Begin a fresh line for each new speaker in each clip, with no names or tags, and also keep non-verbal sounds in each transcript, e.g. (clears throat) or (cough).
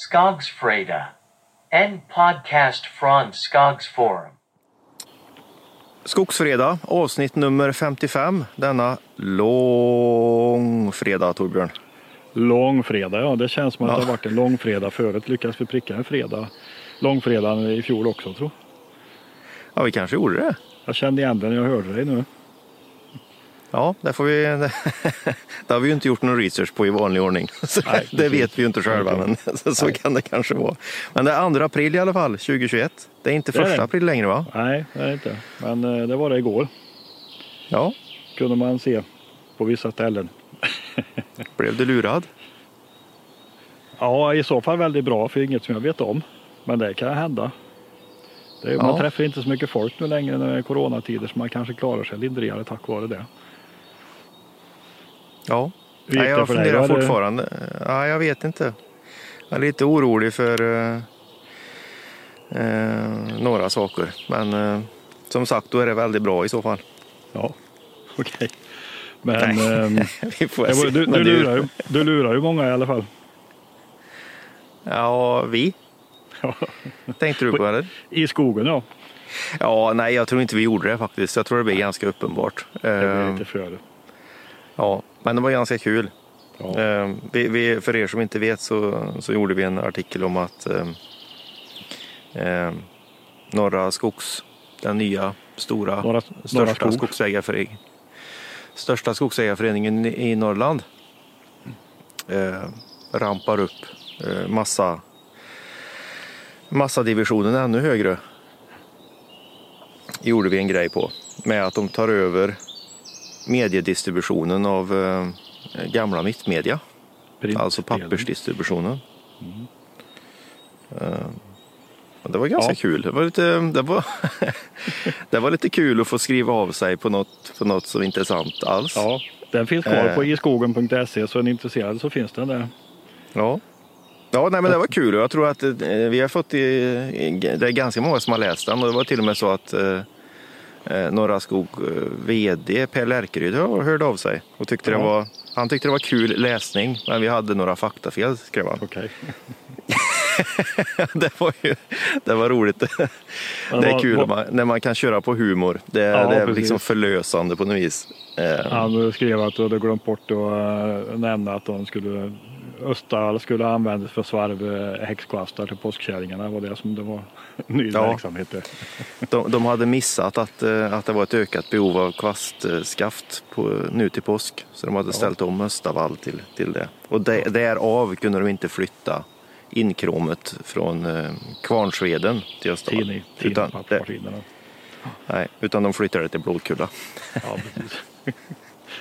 Skogsfreda. En podcast från Skogsforum.
Skogsfredag, avsnitt nummer 55. Denna långfredag, Torbjörn.
Långfredag, ja. Det känns som att det har varit en långfredag förut. Lyckades vi pricka en fredag. Långfredagen i fjol också, tror
Ja, vi kanske gjorde det.
jag. kände igen den när jag hörde dig nu.
Ja, det, får vi, (laughs) det har vi ju inte gjort någon research på i vanlig ordning. (laughs)
Nej,
det vet vi ju inte själva, men (laughs) så, kan det kanske vara. Men det är 2 april i alla fall, 2021. Det är inte
Det är
första
det.
april längre va?
Nej, det är det inte. Men eh, det var det igår.
Ja,
Kunde man se på vissa ställen.
blev du lurad?
Ja, i så fall väldigt bra för inget som jag vet om. Men det kan hända. Det
Ja.
Man träffar inte så mycket folk nu längre när det är coronatider så man kanske klarar sig lindrigare tack vare det.
Ja.
Hur gick det
jag
för dig
funderar?
Eller-
fortfarande. Ja, jag vet inte. Jag är lite orolig för eh, eh, några saker. Men eh, som sagt, då är det väldigt bra i så fall.
Ja, (laughs) okej. Men
Nej.
ehm, (laughs)
Vi får
det var-
se.
du, du,
det-
lurar ju, du lurar ju många i alla fall.
Ja, vi?
Ja.
Tänkte du på eller?
I skogen ja.
Ja, nej, jag tror inte vi gjorde det faktiskt. Jag tror det blir ganska uppenbart.
Det blir
Eh,
lite för.
ja, men det var ganska kul.
Ja.
Eh, vi, vi, för er som inte vet så, så gjorde vi en artikel om att eh, Norra Skogs, den nya stora
Norra,
största
norra skog.
skogsägarföreningen, största skogsägarföreningen i i Norrland eh, rampar upp eh, massa, massa divisionen ännu högre. Gjorde vi en grej på med att de tar över mediedistributionen av eh, gamla mittmedia,
Printdelen.
alltså pappersdistributionen. Och det var ganska
Ja.
kul. Det var, lite, det, var, (laughs) det var lite kul att få skriva av sig på något, på något så intressant alls.
Ja, den finns kvar på
Eh.
iskogen.se så är ni intresserade så finns den där.
Ja. Ja, nej, men det var kul och jag tror att vi har fått i, i, det är ganska många som har läst den och det var till och med så att eh, eh, Norra Skog eh, VD Per Lärkeryd hör- hörde av sig och tyckte det
Ja.
var, han tyckte det var kul läsning men vi hade några faktafel skrev han.
Okej. (laughs)
det, var ju, det var roligt.
Men
Det är kul när man, när man kan köra på humor. Det,
Ja,
det är
precis.
liksom förlösande på något vis. Eh,
Han skrev att du hade glömt bort att eh, nämna att de skulle Östall skulle användas för svarv eh, häxkvastar till påskkärringarna. Det var det som det var (laughs) ny
Ja.
verksamhet. (laughs)
De, de hade missat att, eh, att det var ett ökat behov av kvastskaft på, nu till påsk. Så de hade ställt om Östavall till, till det. Och det, därav kunde de inte flytta inkråmet från eh, Kvarnsveden till Östavall.
Tidning,
utan, det, nej, utan de flyttade det till Blåkulla.
Ja, precis. (laughs)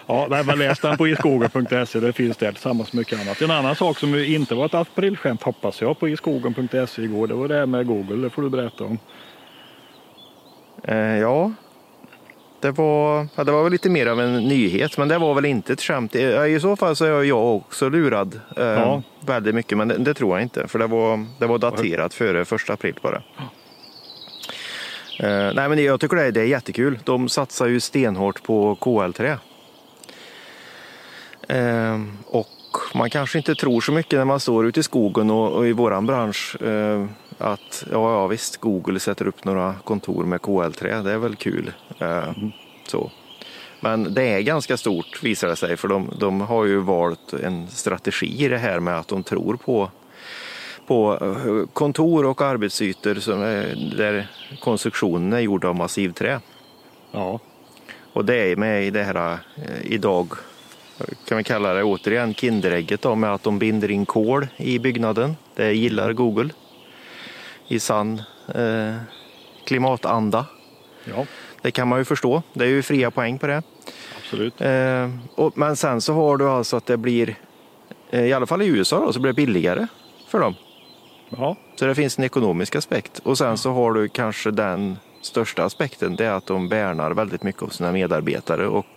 Ja, nej, läs den på iskogen.se. Det finns där tillsammans med mycket annat. En annan sak som inte var ett aprilskämt hoppas jag på iskogen.se igår. Det var det här med Google. Det får du berätta om.
Eh, ja, det var, ja, det var väl lite mer av en nyhet, men det var väl inte ett skämt. I, i så fall så är jag också lurad eh,
Ja.
väldigt mycket, men det, det tror jag inte. För det var, det var daterat före första april bara. Eh, nej, men jag tycker det är, det är jättekul. De satsar ju stenhårt på KL-trä. Eh, och man kanske inte tror så mycket när man står ute i skogen och, och i våran bransch eh, att ja, ja visst, Google sätter upp några kontor med KL-trä, det är väl kul. Eh, så. Men det är ganska stort visar det sig för de, de har ju valt en strategi i det här med att de tror på på eh, kontor och arbetsytor som är, där konstruktionen är gjord av massivträ.
Ja,
Och det är med i det här eh, idag, kan vi kalla det återigen Kinderägget då, med att de binder in kol i byggnaden. Det gillar Google. I sann eh, klimatanda.
ja
Det kan man ju förstå. Det är ju fria poäng på det.
absolut.
Eh, och, men sen så har du alltså att det blir, eh, i alla fall i USA då, så blir det billigare för dem.
Ja,
Så det finns en ekonomisk aspekt. Och sen så har du kanske den största aspekten, det är att de värnar väldigt mycket om sina medarbetare och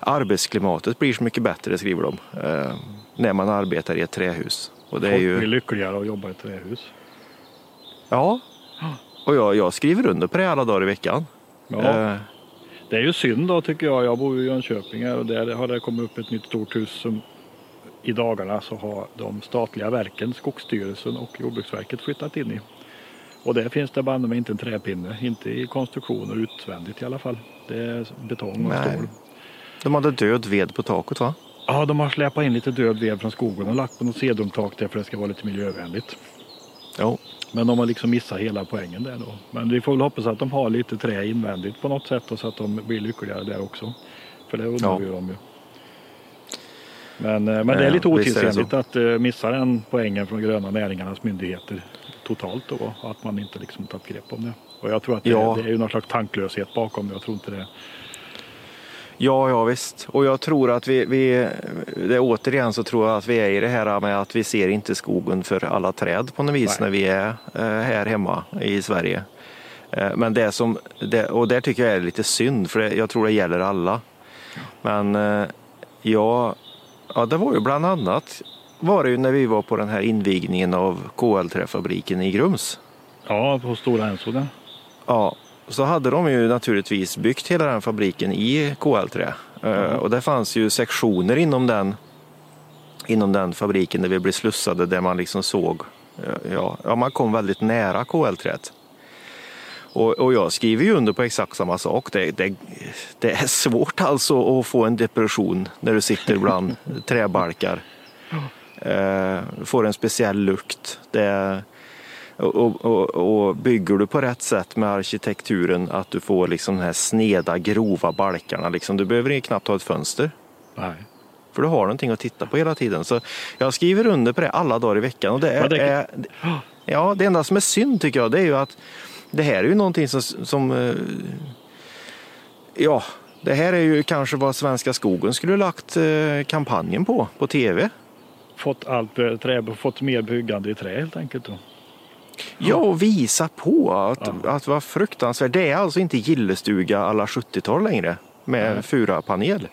arbetsklimatet blir så mycket bättre, skriver de, eh, när man arbetar i ett trähus. Och det är
folk blir
ju,
lyckligare att jobba i ett trähus.
ja, och jag, jag skriver under på det alla dagar i veckan.
Ja.
Eh,
Det är ju synd då tycker jag. Jag bor ju i Jönköping här och där har det kommit upp ett nytt stort hus som i dagarna så har de statliga verken, Skogsstyrelsen och Jordbruksverket flyttat in i. Och där finns det banne mig inte en träpinne, inte i konstruktioner utvändigt i alla fall. Det är betong och
Nej.
stål.
De hade död ved på taket va?
Ja, de har släpat in lite död ved från skogen och lagt på något sedumtak där för att det ska vara lite miljövänligt.
Jo.
Men de har liksom missat hela poängen där då. Men vi får väl hoppas att de har lite trä invändigt på något sätt och så att de blir lyckligare där också. För det undrar
Ja.
ju de ju. Men, eh, men det är
Ja,
lite otidsenligt att uh, missa den poängen från gröna näringarnas myndigheter totalt då. Att man inte liksom tagit grepp om det. Och jag tror att det,
Ja.
det är ju någon slags tanklöshet bakom det. Jag tror inte det.
Ja, ja visst. Och jag tror att vi, vi det, återigen så tror jag att vi är i det här med att vi ser inte skogen för alla träd på något vis
Nej.
när vi är eh, här hemma i Sverige. Eh, men det som, det, och där tycker jag är lite synd för det, jag tror det gäller alla. Men eh, ja, ja, det var ju bland annat var det ju när vi var på den här invigningen av KL-träfabriken i Grums.
Ja, på Stora Enso där.
Ja, så hade de ju naturligtvis byggt hela den fabriken i KL-trä. Eh, Och det fanns ju sektioner inom den, inom den fabriken där vi blev slussade där man liksom såg, eh, ja, ja man kom väldigt nära KL-träet. Och, och jag skriver ju under på exakt samma sak. Det, det, det är svårt alltså att få en depression när du sitter bland (laughs) träbalkar. Eh, får en speciell lukt. Det, och, och, och bygger du på rätt sätt med arkitekturen att du får liksom de här sneda, grova balkarna. Liksom, du behöver knappt ha ett fönster.
Nej.
För du har någonting att titta på hela tiden. Så jag skriver under på det alla dagar i veckan. Och det är,
Ja, det-
är, (gasps) ja, det enda som är synd tycker jag det är ju att det här är ju någonting som, som eh, ja, det här är ju kanske vad Svenska skogen skulle lagt eh, kampanjen på, på tv.
Fått, allt, eh, trä, fått mer byggande i trä helt enkelt. Då.
Ja, och visa på att,
Ja.
att vara fruktansvärt. Det är alltså inte gillestuga alla 70-tal längre med furapanel.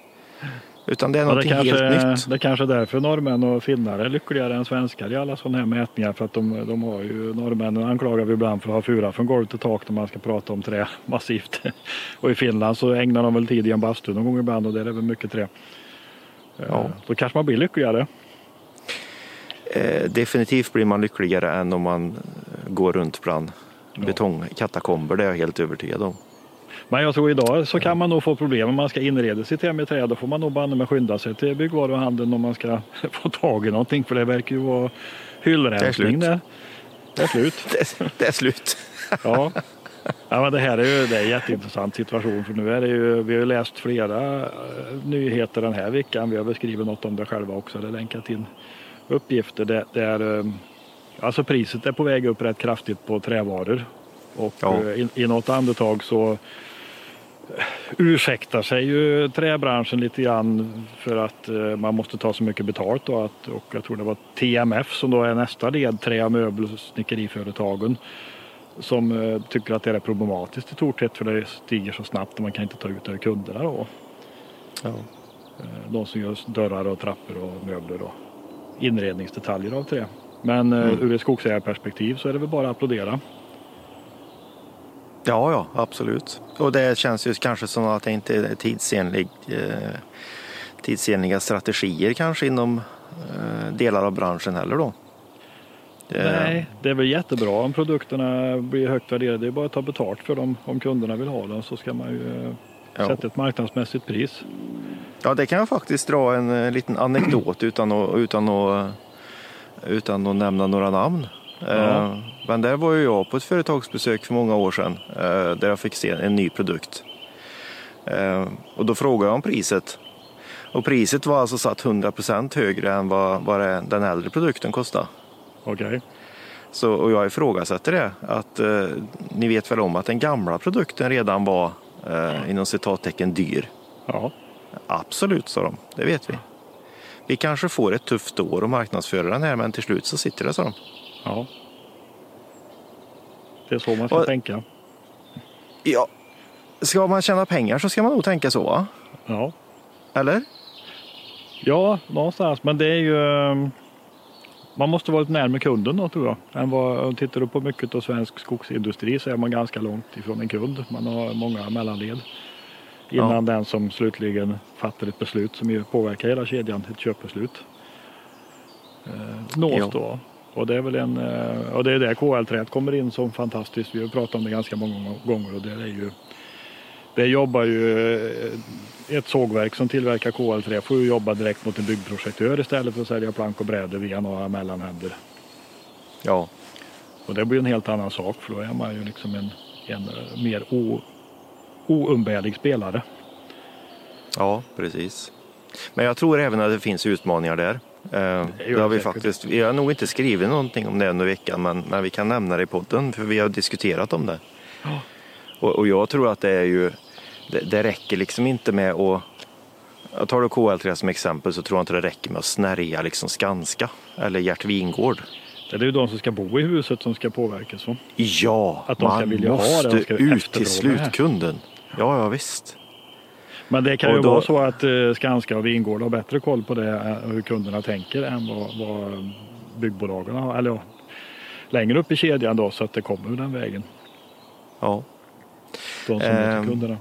Utan det är
Ja,
någonting
kanske,
helt nytt.
det kanske är därför norrmän och finnar är lyckligare än svenskar i alla sådana här mätningar. För att de, de har ju, norrmännen anklagar vi ibland för att ha fura från golv till tak när man ska prata om trä (laughs) massivt. Och i Finland så ägnar de väl tid i en bastu någon gång ibland och där är det väl mycket trä.
Ja.
Eh, Då kanske man blir lyckligare.
Eh, definitivt blir man lyckligare än om man går runt bland betongkatakomber. Det är jag helt övertygad om.
Men jag tror idag så kan man nog få problem om man ska inreda sitt hem i trä. Då får man nog banne med skynda sig till byggvaruhandeln om man ska (laughs) få tag i någonting. För det verkar ju vara hyllrensning
slut.
där. Det är slut. (laughs)
Det, det är slut.
Ja. ja men det här är ju det är en jätteintressant situation. För nu är det ju, vi har ju läst flera eh, nyheter den här veckan. Vi har beskrivit något om det själva också. Det länkat in uppgifter där, där eh, alltså priset är på väg upp rätt kraftigt på trävaror. Och
Ja.
eh, i, i något andetag så eh, ursäktar sig ju träbranschen lite grann för att eh, man måste ta så mycket betalt. Och, att, och jag tror det var TMF som då är nästa led, trä och möbel och snickeriföretagen som tycker att det är problematiskt i stort sett för det stiger så snabbt och man kan inte ta ut det ur kunderna då.
Ja.
De som gör dörrar och trappor och möbler och inredningsdetaljer av trä. Men eh,
Mm.
ur ett skogsägarperspektiv så är det väl bara att applådera.
ja, ja, absolut. Och det känns ju kanske som att det inte är tidsenlig, eh, tidsenliga strategier kanske inom eh, delar av branschen heller då. Det-
Nej, det är väl jättebra om produkterna blir högt värderade. Det är bara att ta betalt för dem. Om kunderna vill ha dem så ska man ju eh,
Ja.
sätta ett marknadsmässigt pris.
Ja, det kan jag faktiskt dra en eh, liten anekdot utan att, utan att, utan att nämna några namn.
Ja.
Eh, Men där var ju jag på ett företagsbesök för många år sedan eh, där jag fick se en ny produkt. Eh, Och då frågade jag om priset. Och priset var alltså satt 100% högre än vad, vad den äldre produkten kostade.
Okej.
Så, och jag ifrågasätter det. Att, eh, ni vet väl om att den gamla produkten redan var eh, inom citattecken dyr.
Ja.
Absolut, sa de. Det vet vi. Vi kanske får ett tufft år att marknadsföra den här, men till slut så sitter det, sa de.
ja. Det är så man ska
Och-
tänka.
Ja, ska man tjäna pengar så ska man nog tänka så, va?
Ja.
Eller?
Ja, någonstans. Men det är ju... eh, Man måste vara lite närmare kunden då tror jag. Än vad, tittar du på mycket av svensk skogsindustri så är man ganska långt ifrån en kund. Man har många mellanled. Innan
Ja.
den som slutligen fattar ett beslut som ju påverkar hela kedjan, ett köpbeslut. eh, nås
Ja.
då. Och det är väl en, eh, och det är där KL-träet kommer in som fantastiskt. Vi har pratat om det ganska många gånger och det är ju det jobbar ju eh, ett sågverk som tillverkar KL-trä får ju jobba direkt mot en byggprojektör istället för att sälja plank och brädor via några mellanhänder.
Ja,
Och det blir en helt annan sak för då är man ju liksom en, en mer o, oumbärlig spelare.
ja, precis. Men jag tror även att det finns utmaningar där. Eh,
gör
Det har vi
det säkert.
faktiskt, vi har nog inte skrivit någonting om det under veckan men, men vi kan nämna det i podden för vi har diskuterat om det.
Ja.
Och, och jag tror att det är ju, det, det räcker liksom inte med att jag tar du KL3 som exempel så tror jag inte det räcker med att snärja liksom Skanska eller Gert Wingård.
Det är ju de som ska bo i huset som ska påverkas. Va?
Ja,
Att de ska
man
vilja ha det,
måste
de ska
ut till
det
slutkunden. Ja, ja visst.
Men det kan
Och
ju
då-
vara så att eh, Skanska och Vingård har bättre koll på det, eh, hur kunderna tänker än vad, vad byggbolagen har. Eller ja, längre upp i kedjan då så att det kommer den vägen.
Ja,
De som
Ehm,
kunderna.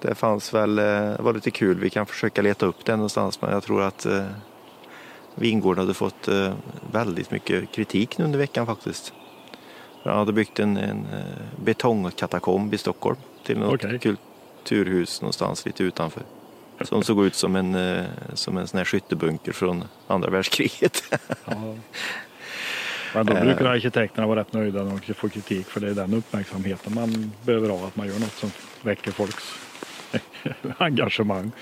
det fanns väl, eh, det var lite kul. Vi kan försöka leta upp det någonstans men jag tror att eh, Vingård hade fått eh, väldigt mycket kritik nu under veckan faktiskt. Han hade byggt en, en eh, betongkatakomb i Stockholm till något
Okej.
Kulturhus någonstans lite utanför. Som såg ut som en, eh, som en sån här skyttebunker från andra världskriget.
Ja. (laughs) Men då
Eh.
brukar arkitekterna vara rätt nöjda när de får kritik för det är den uppmärksamheten man behöver ha. Att man gör något som väcker folks (laughs) engagemang.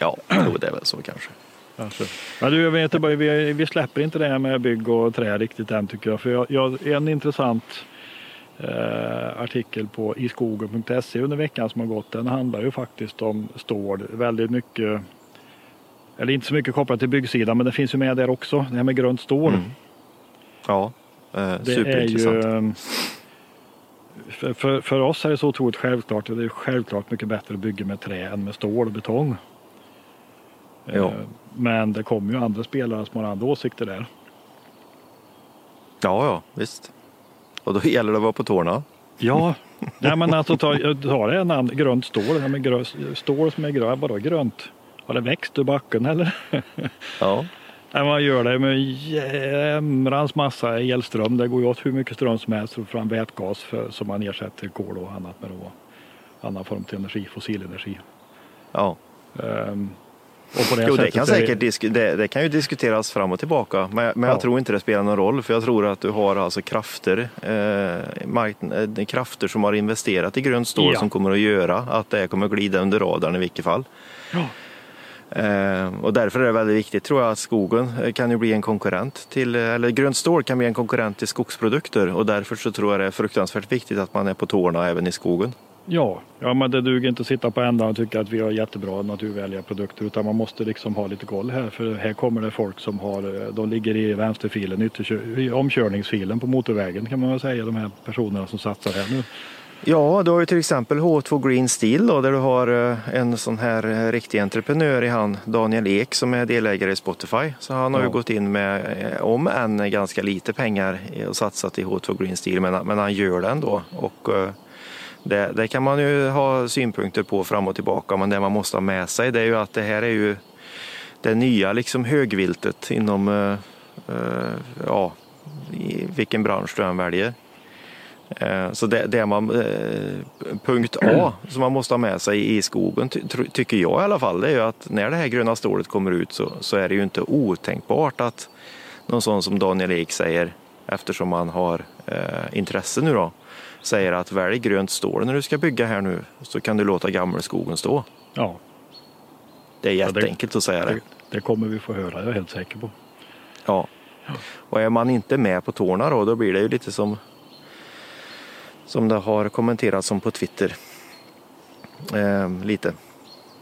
ja, jo, det är väl så kanske.
Alltså. Men du, jag vet vi, vi släpper inte det här med bygg och trä riktigt än tycker jag. För jag, jag, en intressant artikel på iskogen.se under veckan som har gått. Den handlar ju faktiskt om stål. Väldigt mycket, eller inte så mycket kopplat till byggsidan men det finns ju med där också. Det här med grönt stål.
Mm. Ja, eh,
Det är
superintressant.
ju, eh, för, för, för oss är det så otroligt självklart. Det är självklart mycket bättre att bygga med trä än med stål och betong. Eh,
Ja.
Men det kommer ju andra spelare som har andra åsikter där.
Ja, ja, visst. Och då gäller det att vara på tårna.
Ja, nej men alltså ta, ta det en annan, grönt stål. Här med grö, stål som är grönt, vadå grönt? Har det växt ur backen eller?
Ja,
Nej, man gör det med jämrans massa elström. Det går ju åt hur mycket ström som helst för fram vätgas för, som man ersätter kol och annat med då. Annan form till energi, fossilenergi.
ja.
På det
Jo, det kan, säkert disk- det, det kan ju diskuteras fram och tillbaka. Men, men
Ja.
jag tror inte det spelar någon roll. För jag tror att du har alltså krafter, eh, markn- eh, krafter som har investerat i grönt stål
Ja.
som kommer att göra att det kommer att glida under radarn i vilket fall.
Ja.
Eh, och därför är det väldigt viktigt tror jag att skogen eh, kan ju bli en konkurrent till, eh, eller grönt stål kan bli en konkurrent till skogsprodukter och därför så tror jag det är fruktansvärt viktigt att man är på tårna även i skogen.
Ja, ja, men det duger inte att sitta på ändan och tycka att vi har jättebra naturvänliga produkter utan man måste liksom ha lite koll här för här kommer det folk som har, eh, de ligger i vänsterfilen, i omkörningsfilen på motorvägen kan man väl säga, de här personerna som satsar här nu.
Ja, du har ju till exempel H2 Green Steel då, där du har eh, en sån här eh, riktig entreprenör i han, Daniel Ek, som är delägare i Spotify. Så han har ju
Ja.
gått in med, om än ganska lite pengar och satsat i H2 Green Steel, men, men han gör det ändå. Och, det, det kan man ju ha synpunkter på fram och tillbaka, men det man måste ha med sig det är ju att det här är ju det nya liksom högviltet inom, uh, uh, ja, i vilken bransch du än väljer. Eh, så det, det man, punkt A som man måste ha med sig i skogen, ty, tycker jag i alla fall, det är ju att när det här gröna stålet kommer ut så, så är det ju inte otänkbart att någon sån som Daniel Ek säger, eftersom man har eh, intresse nu då, säger att välj grönt stål när du ska bygga här nu så kan du låta gammelskogen stå.
Ja,
Det är
Ja, det-
jätteenkelt att säga det.
det, det kommer vi få höra, jag är helt säker på.
Ja. Och är man inte med på tårna då, då blir det ju lite som som det har kommenterats om på Twitter. Eh, lite.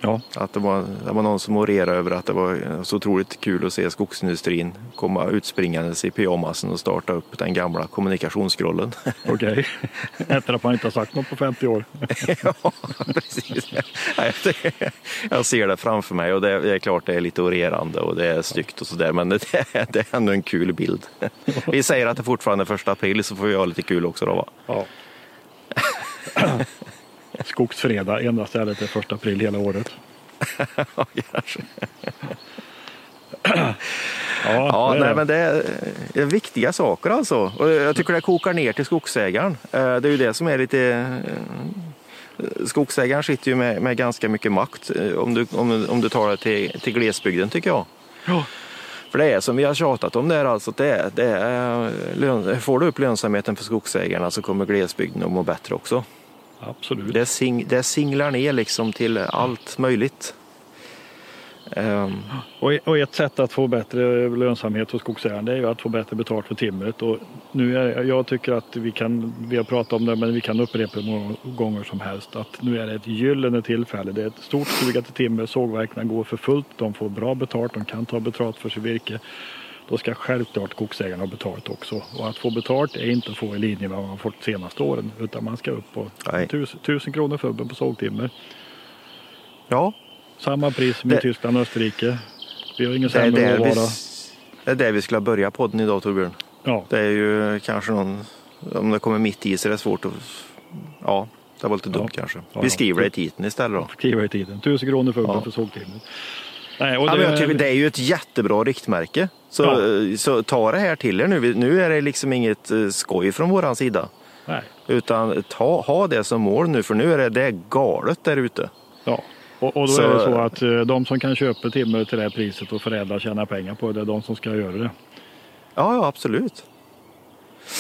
Ja,
Att det var, det var någon som orerade över att det var så otroligt kul att se skogsindustrin komma utspringandes i pyjamasen och starta upp den gamla kommunikationsgrollen. (laughs)
okej. Efter att man inte har sagt något på 50 år. (laughs)
ja, precis. Jag ser det framför mig och det det är klart det är lite orerande och det är styggt och sådär men (laughs) det är, det är ändå en kul bild. Vi säger att det fortfarande är första april så får vi ha lite kul också då va?
Ja. Skogsfredag, enda stället är första april hela året.
Ja.
Ja,
nej, men det är, är viktiga saker alltså. Och jag tycker det kokar ner till skogsägaren. Eh, Det är ju det som är lite... eh, Skogsägaren sitter ju med, med ganska mycket makt eh, om du, om, om du tar det till, till glesbygden tycker jag.
Ja.
För det är som vi har tjatat om det är alltså det är, det är får du upp lönsamheten för skogsägarna så kommer glesbygden att må bättre också.
Absolut.
Det, sing, det singlar ner liksom till allt möjligt. Ehm,
Och, och ett sätt att få bättre lönsamhet hos skogsägaren det är ju att få bättre betalt för timret. Och nu är, jag tycker att vi kan, vi har pratat om det, men vi kan upprepa det många gånger som helst. Att nu är det ett gyllene tillfälle. Det är ett stort sug till timmer. Sågverken går för fullt. De får bra betalt. De kan ta betalt för sitt virke. Då ska självklart skogsägarna ha betalt också. Och att få betalt är inte att få i linje med vad man fått de senaste åren. Utan man ska upp på
Nej.
tusen, kronor fubben på sågtimmer.
ja,
Samma pris som i
Det-
Tyskland och Österrike. Vi har ingen
det
sämre
vi,
råvara.
det är där vi skulle börja podden idag Torbjörn.
Ja,
Det är ju kanske någon, om det kommer mitt i så är det svårt att, ja, det var lite dumt
Ja.
kanske.
Ja,
Vi
ja.
skriver det i titeln istället då.
skriva i tiden. Tusen kronor för,
Ja.
för sågtimmer. Nej,
Ja,
det,
jag tycker det är ju ett jättebra riktmärke. Så,
Ja.
så ta det här till er nu. Nu är det liksom inget eh, skoj från våran sida.
nej,
Utan ta, ha det som mål nu för nu är det, det är galet där ute.
ja. Och, och då
Så-
är det så att eh, de som kan köpa timmer till det här priset och förädla och tjäna pengar på det, det är de som ska göra det.
Ja, ja absolut.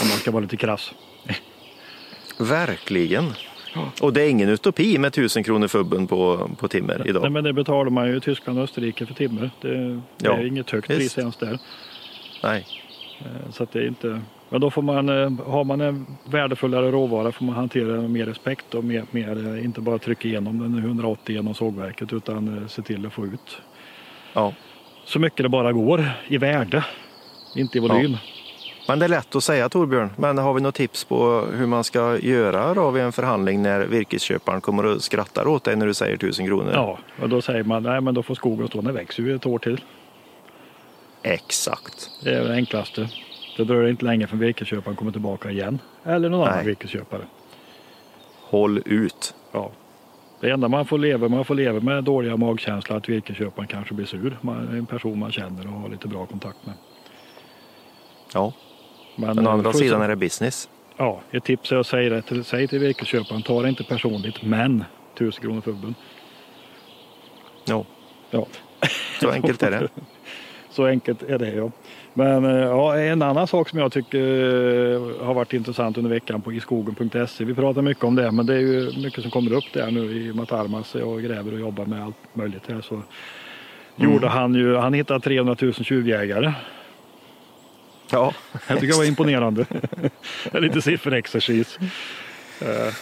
Om man ska vara lite krass. (laughs)
Verkligen. Och det är ingen utopi med tusen kronor fubben på, på timmer idag.
Nej, men det betalar man ju i Tyskland och Österrike för timmer. Det, det
Ja,
är inget högt pris ens där.
Nej.
Eh, Så att det är inte... Men då får man, eh, har man en värdefullare råvara får man hantera den med mer respekt och mer, mer, eh, inte bara trycka igenom den 180 genom sågverket utan se till att få ut
Ja.
så mycket det bara går i värde, inte i volym.
Men det är lätt att säga Torbjörn. Men har vi något tips på hur man ska göra då vid en förhandling när virkesköparen kommer och skrattar åt dig när du säger tusen kronor?
Ja, och då säger man nej men då får skogen stå, den växer ju ett år till.
Exakt.
Det är det enklaste. Det dröjer inte länge förrän virkesköparen kommer tillbaka igen. Eller någon annan
Nej.
virkesköpare.
Håll ut.
Ja. Det enda man får leva man får leva med dåliga magkänslor att virkesköparen kanske blir sur. Man är en person man känner och har lite bra kontakt med.
Ja.
Men,
Men å andra sidan är det business.
Ja, ett tips är att säga det till, säg till virkesköparen, ta det inte personligt, men 1000 kronor fubben.
Ja,
Ja,
så enkelt är det. (laughs)
så enkelt är det ja. Men eh, ja, en annan sak som jag tycker eh, har varit intressant under veckan på iskogen.se. Vi pratar mycket om det, men det är ju mycket som kommer upp där nu i och med att Armas och gräver och jobbar med allt möjligt här. Så gjorde han ju, han hittade 300 000 tjuvjägare.
Ja, (laughs)
Jag tycker det var imponerande. (laughs) Lite sifferexercis. Eh,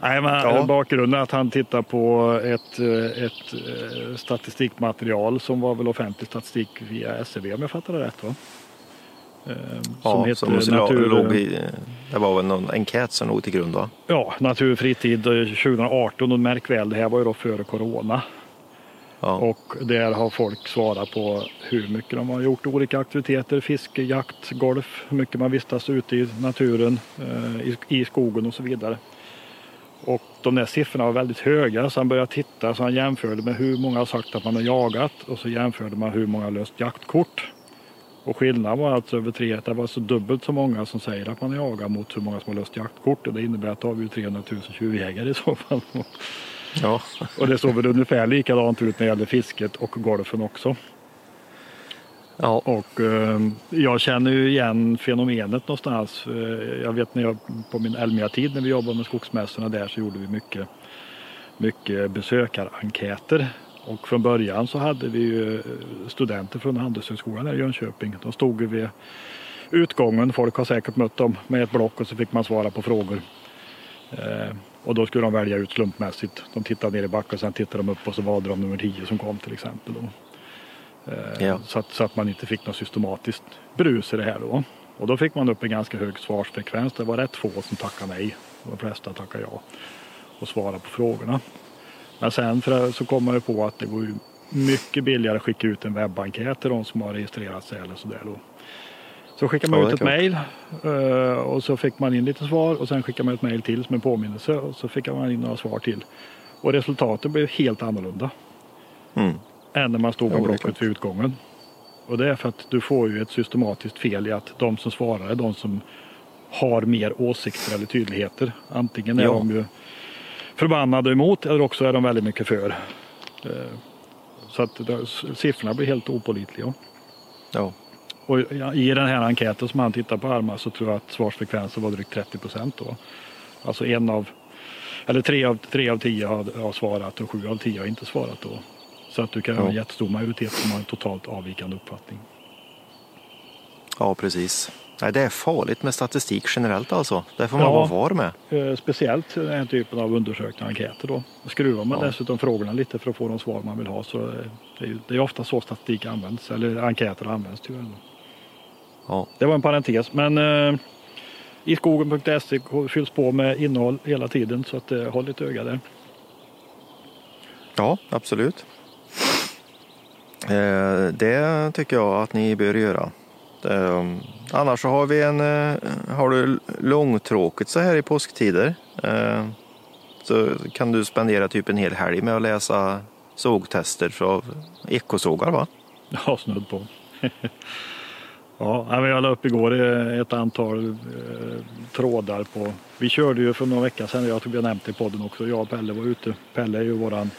Nej, men
Ja.
Bakgrunden att han tittar på ett, eh, ett eh, statistikmaterial som var väl offentlig statistik via SCB om jag fattar det rätt va? Eh,
ja som
heter
låg,
Natur,
låg i, det var väl någon enkät som låg till grund va?
ja, Natur och fritid eh, 2018 och märk väl det här var ju då före Corona.
Ja.
Och där har folk svarat på hur mycket de har gjort olika aktiviteter, fiske, jakt, golf, hur mycket man vistas ute i naturen, eh, i, i skogen och så vidare. Och de där siffrorna var väldigt höga så han började titta så han jämförde med hur många har sagt att man har jagat och så jämförde man hur många har löst jaktkort. Och skillnaden var alltså över tre, det var alltså dubbelt så många som säger att man har jagat mot hur många som har löst jaktkort och det innebär att då har vi ju 300 000 tjuvjägare i så fall
ja.
Och det såg väl ungefär likadant ut när det gäller fisket och golfen också.
ja.
Och eh, jag känner ju igen fenomenet någonstans. Eh, jag vet när jag på min Elmia-tid när vi jobbade med skogsmässorna där så gjorde vi mycket, mycket besökarenkäter. Och från början så hade vi ju eh, studenter från Handelshögskolan här i Jönköping. De stod vid utgången. Folk har säkert mött dem med ett block och så fick man svara på frågor. Eh, och då skulle de välja ut slumpmässigt. De tittade ner i backen och sen tittade de upp och så valde de nummer 10 som kom till exempel. Eh,
Ja.
så, att, så att man inte fick något systematiskt brus i det här då. Och då fick man upp en ganska hög svarsfrekvens. Det var rätt få som tackade nej. De flesta tackade ja. Och svarade på frågorna. Men sen så kom man ju på att det går mycket billigare att skicka ut en webbenkät till de som har registrerat sig eller sådär då. Så skickar man
Ja,
ut ett mejl eh, och så fick man in lite svar och sen skickade man ett mejl till som en påminnelse och så fick man in några svar till. Och resultatet blev helt annorlunda
Mm.
än när man stod
Ja,
på
är
blocket vid utgången. Och det är för att du får ju ett systematiskt fel i att de som svarar är de som har mer åsikter eller tydligheter. Antingen är
Ja.
de ju förbannade emot eller också är de väldigt mycket för. Eh, Så att siffrorna blir helt opålitliga.
Ja.
Och i den här enkäten som han tittar på Arma så tror jag att svarsfrekvensen var drygt 30 procent då. Alltså en av, eller tre av, tre av tio har, har svarat och sju av tio har inte svarat då. Så att du kan ha en
Ja.
jättestor majoritet som har en totalt avvikande uppfattning.
ja, precis. Nej, det är farligt med statistik generellt alltså. Där får man
Ja.
vara var med.
Eh, Speciellt den här typen av undersökningar och enkäter då. Skruvar man
Ja.
dessutom frågorna lite för att få de svar man vill ha så eh, det är, det är ofta så statistik används, eller enkäter används tyvärr.
Ja.
Det var en parentes, men eh, i skogen.se fylls på med innehåll hela tiden så att eh, håll ett öga där.
Ja, absolut. Eh, det tycker jag att ni bör göra. Eh, annars så har vi en, eh, har du långtråkigt så här i påsktider eh, så kan du spendera typ en hel helg med att läsa sågtester av ekosågar va?
Ja, snudd på. (laughs) ja, jag la upp igår eh, ett antal eh, trådar på. Vi körde ju för några veckor sedan, jag tror vi har nämnt det i podden också, jag och Pelle var ute. Pelle är ju våran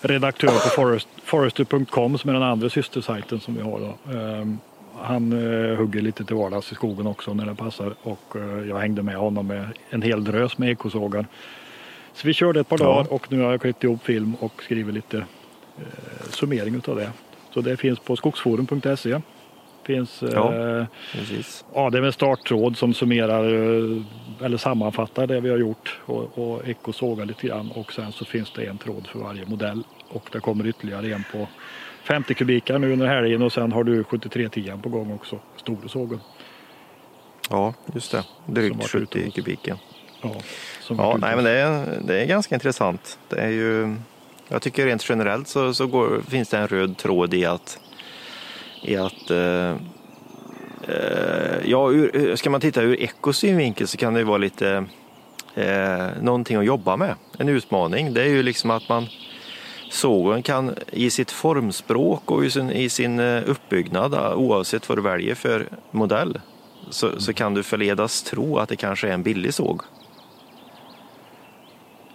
redaktör på Forest, Forester.com som är den andra systersajten som vi har. Då. Ehm, han eh, hugger lite till vardags i skogen också när det passar och jag hängde med honom med en hel drös med ekosågar. Så vi körde ett par dagar och nu har jag klippt ihop film och skrivit lite summering utav det. Så det finns på skogsforum.se. Finns,
Ja.
eh,
Precis.
ja, det är en starttråd som summerar eh, eller sammanfattar det vi har gjort och, och ekosågar lite grann. Och sen så finns det en tråd för varje modell och det kommer ytterligare en på 50 kubikar nu under helgen och sen har du 7310 på gång också, stora sågen.
Ja, just det. Drygt
varit
70
ute hos-
kubiken.
Ja,
Ja, nej, men det är, det är ganska intressant. Det är ju, jag tycker rent generellt så, så går, finns det en röd tråd i att, i att eh, eh, ja, ur, ska man titta ur ekos synvinkel så kan det ju vara lite eh, någonting att jobba med. En utmaning. Det är ju liksom att man sågen kan i sitt formspråk och i sin, i sin eh, uppbyggnad, eh, oavsett vad du väljer för modell, så, så kan du förledas tro att det kanske är en billig såg.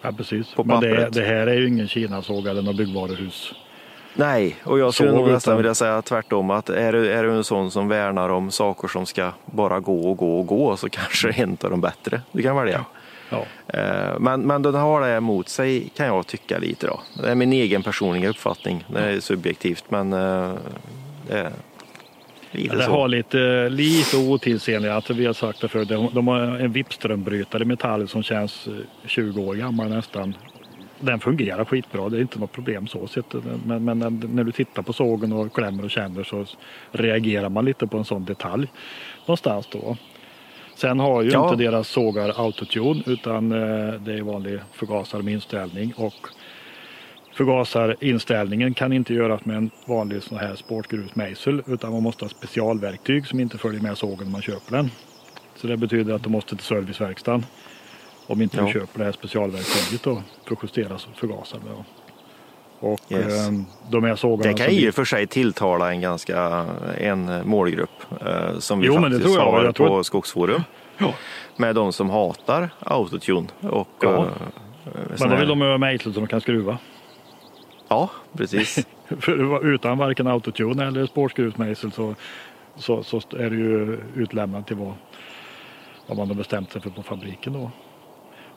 Ja, precis.
på
Men det, det här är ju ingen kinasåg eller något byggvaruhus.
Nej, och jag skulle nog nästan vilja säga tvärtom att är du, är du en sån som värnar om saker som ska bara gå och gå och gå så (laughs) kanske det är en av de bättre du kan välja.
Ja.
Eh, Men, men den har det emot sig kan jag tycka lite då. Det är min egen personliga uppfattning. Det är subjektivt men eh, det är lite
Ja, det
så.
har lite, lite otidsenliga, alltså vi har sagt det förut, de, de har en Vipströmbrytare i metall som känns eh, 20 år gammal nästan. Den fungerar skitbra, det är inte något problem så sett. Men, men när, du tittar på sågen och klämmer och känner så reagerar man lite på en sån detalj någonstans då. Sen har ju
Ja.
inte deras sågar autotune utan eh, det är vanlig förgasare med inställning och Förgasarinställningen kan inte göras med en vanlig sån här sportgrusmejsel utan man måste ha specialverktyg som inte följer med sågen när man köper den. Så det betyder att du måste till serviceverkstaden om inte
Ja.
du köper det här specialverktyget då för att justera förgasaren. Och
Yes.
eh, de här sågarna
Det kan
som vi-
för sig tilltala en ganska en målgrupp eh, som vi
Jo, men det
faktiskt
tror jag.
har
Jag
på
att-
Skogsforum.
Ja.
Med de som hatar autotune. Och,
Ja.
eh,
Men då vill de ha mejsel som de kan skruva.
Ja, precis. (laughs)
För utan varken autotune eller sportskruvsmejsel så, så, så är det ju utlämnat till vad, vad man har bestämt sig för på fabriken då.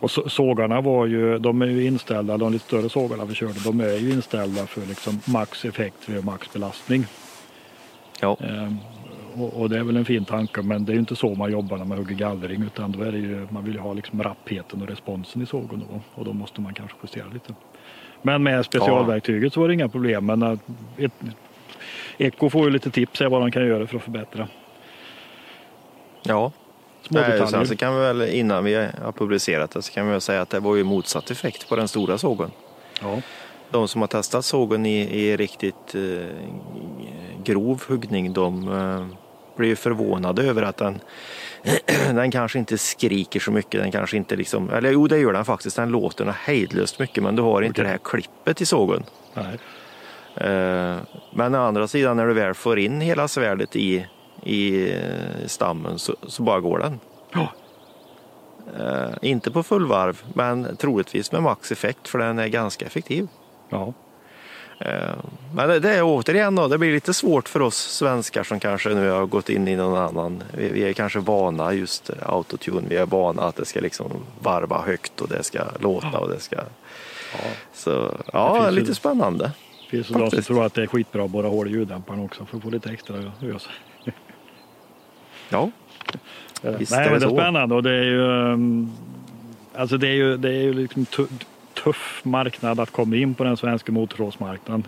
Och så, sågarna var ju, de är ju inställda, de lite större sågarna vi körde, de är ju inställda för liksom max effekt vid max belastning.
Ja.
Ehm, och, och det är väl en fin tanke men det är ju inte så man jobbar när man hugger gallring utan då är det ju, man vill ju ha liksom rappheten och responsen i sågen då och då måste man kanske justera lite. Men med specialverktyget så var det inga problem men ett, Eko får ju lite tips här vad de kan göra för att förbättra.
ja.
Små
Nej,
detaljer.
sen så kan vi väl innan vi har publicerat det så kan vi väl säga att det var ju motsatt effekt på den stora sågen.
Ja.
De som har testat sågen i, i riktigt eh, grov huggning de eh, blir ju förvånade över att den, (clears throat) den kanske inte skriker så mycket. Den kanske inte liksom, eller jo det gör den faktiskt. Den låter hejdlöst mycket men du har inte
Okej.
det här klippet i sågen.
Nej.
Eh, Men å andra sidan när du väl får in hela svärdet i, i eh, stammen så, så bara går den.
Ja.
Eh, Inte på full varv, men troligtvis med max effekt för den är ganska effektiv.
Ja.
Eh, Men det, det är återigen då, det blir lite svårt för oss svenskar som kanske nu har gått in i någon annan. Vi, vi är kanske vana just autotune, vi är vana att det ska liksom varva högt och det ska låta och det ska... Så
Det
ja,
finns ju-
lite spännande.
Det finns ju de som tror att det är skitbra att borra hål i ljuddämparen också för att få lite extra ös.
Ja,
Eh,
Visst
Nej,
är det
men det är
så.
spännande och det är ju, um, alltså det är ju, det är ju liksom tu- tuff marknad att komma in på den svenska motorsågsmarknaden.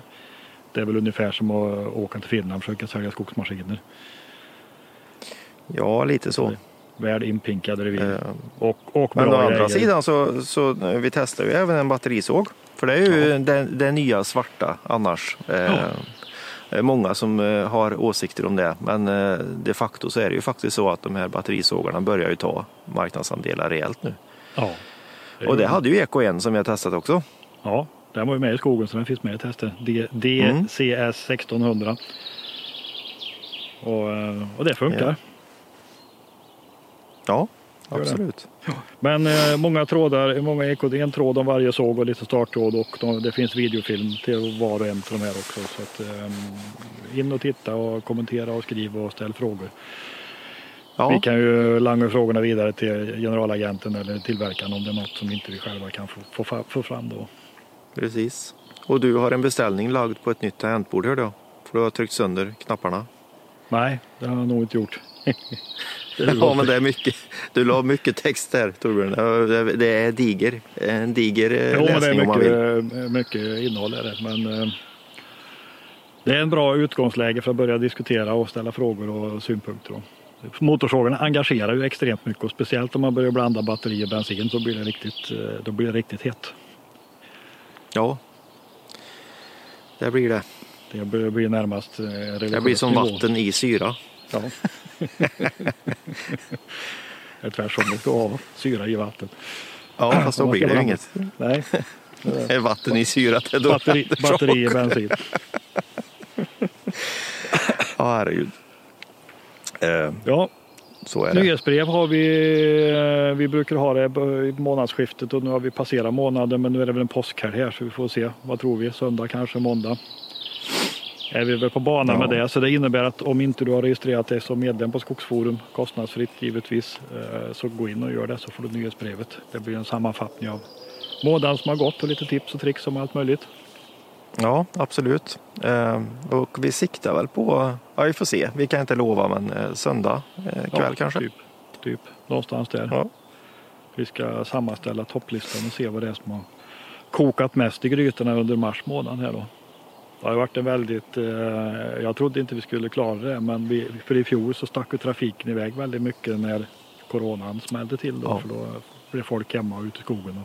Det är väl ungefär som att åka till Finland och försöka sälja skogsmaskiner.
ja lite så.
Väl inpinkade revir.
Eh,
Och, och
Men å andra
grejer.
sidan så, så eh, vi testar ju även en batterisåg. För det är ju det, det nya svarta annars. Eh, det är Många som eh, har åsikter om det. Men eh, de facto så är det ju faktiskt så att de här batterisågarna börjar ju ta marknadsandelar rejält nu.
Ja. är
Och det hade ju Eco 1 som jag testat också.
Ja, den var ju med i skogen så den finns med i testet. DCS 1600. Och, eh, och det funkar.
Ja. Ja, Absolut.
Men eh, många trådar, många eko, det är en tråd om varje såg och lite starttråd och de, det finns videofilm till var och en av de här också. Så att, eh, in och titta och kommentera och skriva och ställ frågor.
Ja,
Vi kan ju langa frågorna vidare till generalagenten eller tillverkaren om det är något som inte vi själva kan få, få, få fram då.
precis. Och du har en beställning lagd på ett nytt tangentbord hörde jag. För du har tryckt sönder knapparna.
Nej, det har jag nog inte gjort. (laughs) Det är
Ja, men det är mycket. Du la mycket text där Torbjörn. Det- Det är diger. En diger eh,
Jo, det är
läsning om man vill.
mycket, mycket innehåll är det. Men eh, det är en bra utgångsläge för att börja diskutera och ställa frågor och synpunkter. Då. Motorsågarna engagerar ju extremt mycket och speciellt om man börjar blanda batteri och bensin så blir det riktigt, eh, då blir det riktigt hett.
Ja. Det blir det.
Det börjar bli närmast
Det blir som
nivå.
vatten i syra.
Ja. (laughs) (laughs) det är tvärtom, det ska ha syra i vatten.
Ja, fast då blir det ju inget. (laughs)
Nej,
Det är vatten i syra. Då
batteri, batteri i bensin. (laughs)
Ja, herregud. Eh,
Ja,
så är det.
Nyhetsbrev har vi, eh, vi brukar ha det i månadsskiftet och nu har vi passerat månaden men nu är det väl en påskhelg här så vi får se. Vad tror vi? Söndag kanske, måndag. Är vi väl på banan
Ja.
med det så det innebär att om inte du har registrerat dig som medlem på Skogsforum, kostnadsfritt givetvis, eh, så gå in och gör det så får du nyhetsbrevet. Det blir en sammanfattning av månaden som har gått och lite tips och tricks om allt möjligt.
Ja, absolut. Eh, och vi siktar väl på, ja vi får se. Vi kan inte lova men eh, söndag kväll
Ja,
kanske.
Typ, typ någonstans där.
Ja.
Vi ska sammanställa topplistan och se vad det är som har kokat mest i grytorna under mars månad här då. Det har varit en väldigt, eh, jag trodde inte vi skulle klara det men vi, för i fjol så stack ju trafiken iväg väldigt mycket när coronan smällde till då
Ja.
för då blev folk hemma och ute i skogen.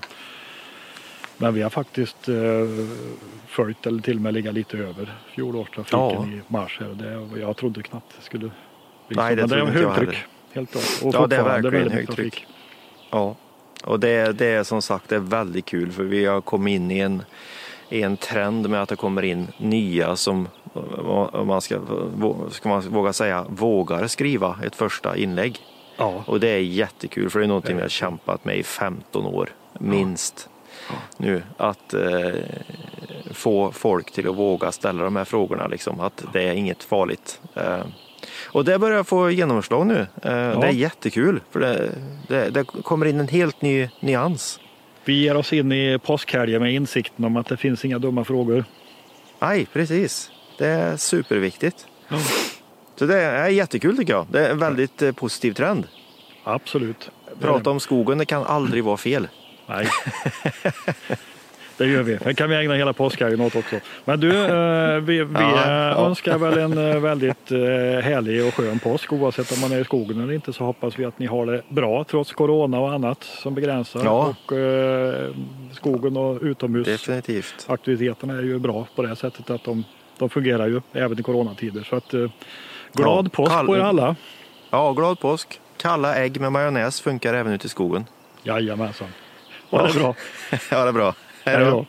Men vi har faktiskt eh, följt eller till och med ligga lite över fjolårstrafiken
Ja.
i mars här och det, jag trodde knappt det skulle bli
Nej, det
Men det är högtryck. Helt klart. Och
Ja, det är verkligen högtryck.
trafik.
Ja, och det, det är som sagt det är väldigt kul för vi har kommit in i en, i en trend med att det kommer in nya som om man ska, ska man våga säga vågar skriva ett första inlägg.
Ja,
Och det är jättekul för det är någonting vi har kämpat med i 15 år minst. Nu att eh, få folk till att våga ställa de här frågorna liksom att det är inget farligt. Eh, och det börjar få genomslag nu. Eh, Det är jättekul för det, det, det kommer in en helt ny nyans.
Vi ger oss in i påskhelgen med insikten om att det finns inga dumma frågor.
Nej, precis. Det är superviktigt. Så det är jättekul tycker jag. Det är en väldigt eh, positiv trend.
Absolut.
Prata om skogen, det kan aldrig vara fel.
Nej. (laughs) Det gör vi. Det kan vi ägna hela påskhelgen åt också. Men du, eh, vi, vi
Ja,
eh,
ja.
önskar väl en eh, väldigt härlig och skön påsk oavsett om man är i skogen eller inte så hoppas vi att ni har det bra trots corona och annat som begränsar.
Ja.
Och skogen och utomhusaktiviteterna är ju bra på det sättet att de, de fungerar ju även i coronatider. Så att, glad
Ja,
påsk
kall-
på er alla!
Ja, glad påsk. Kalla ägg med majonnäs funkar även ute i skogen.
Jajamensan. Ha det bra! (laughs)
Ja, det är bra. Hej
då!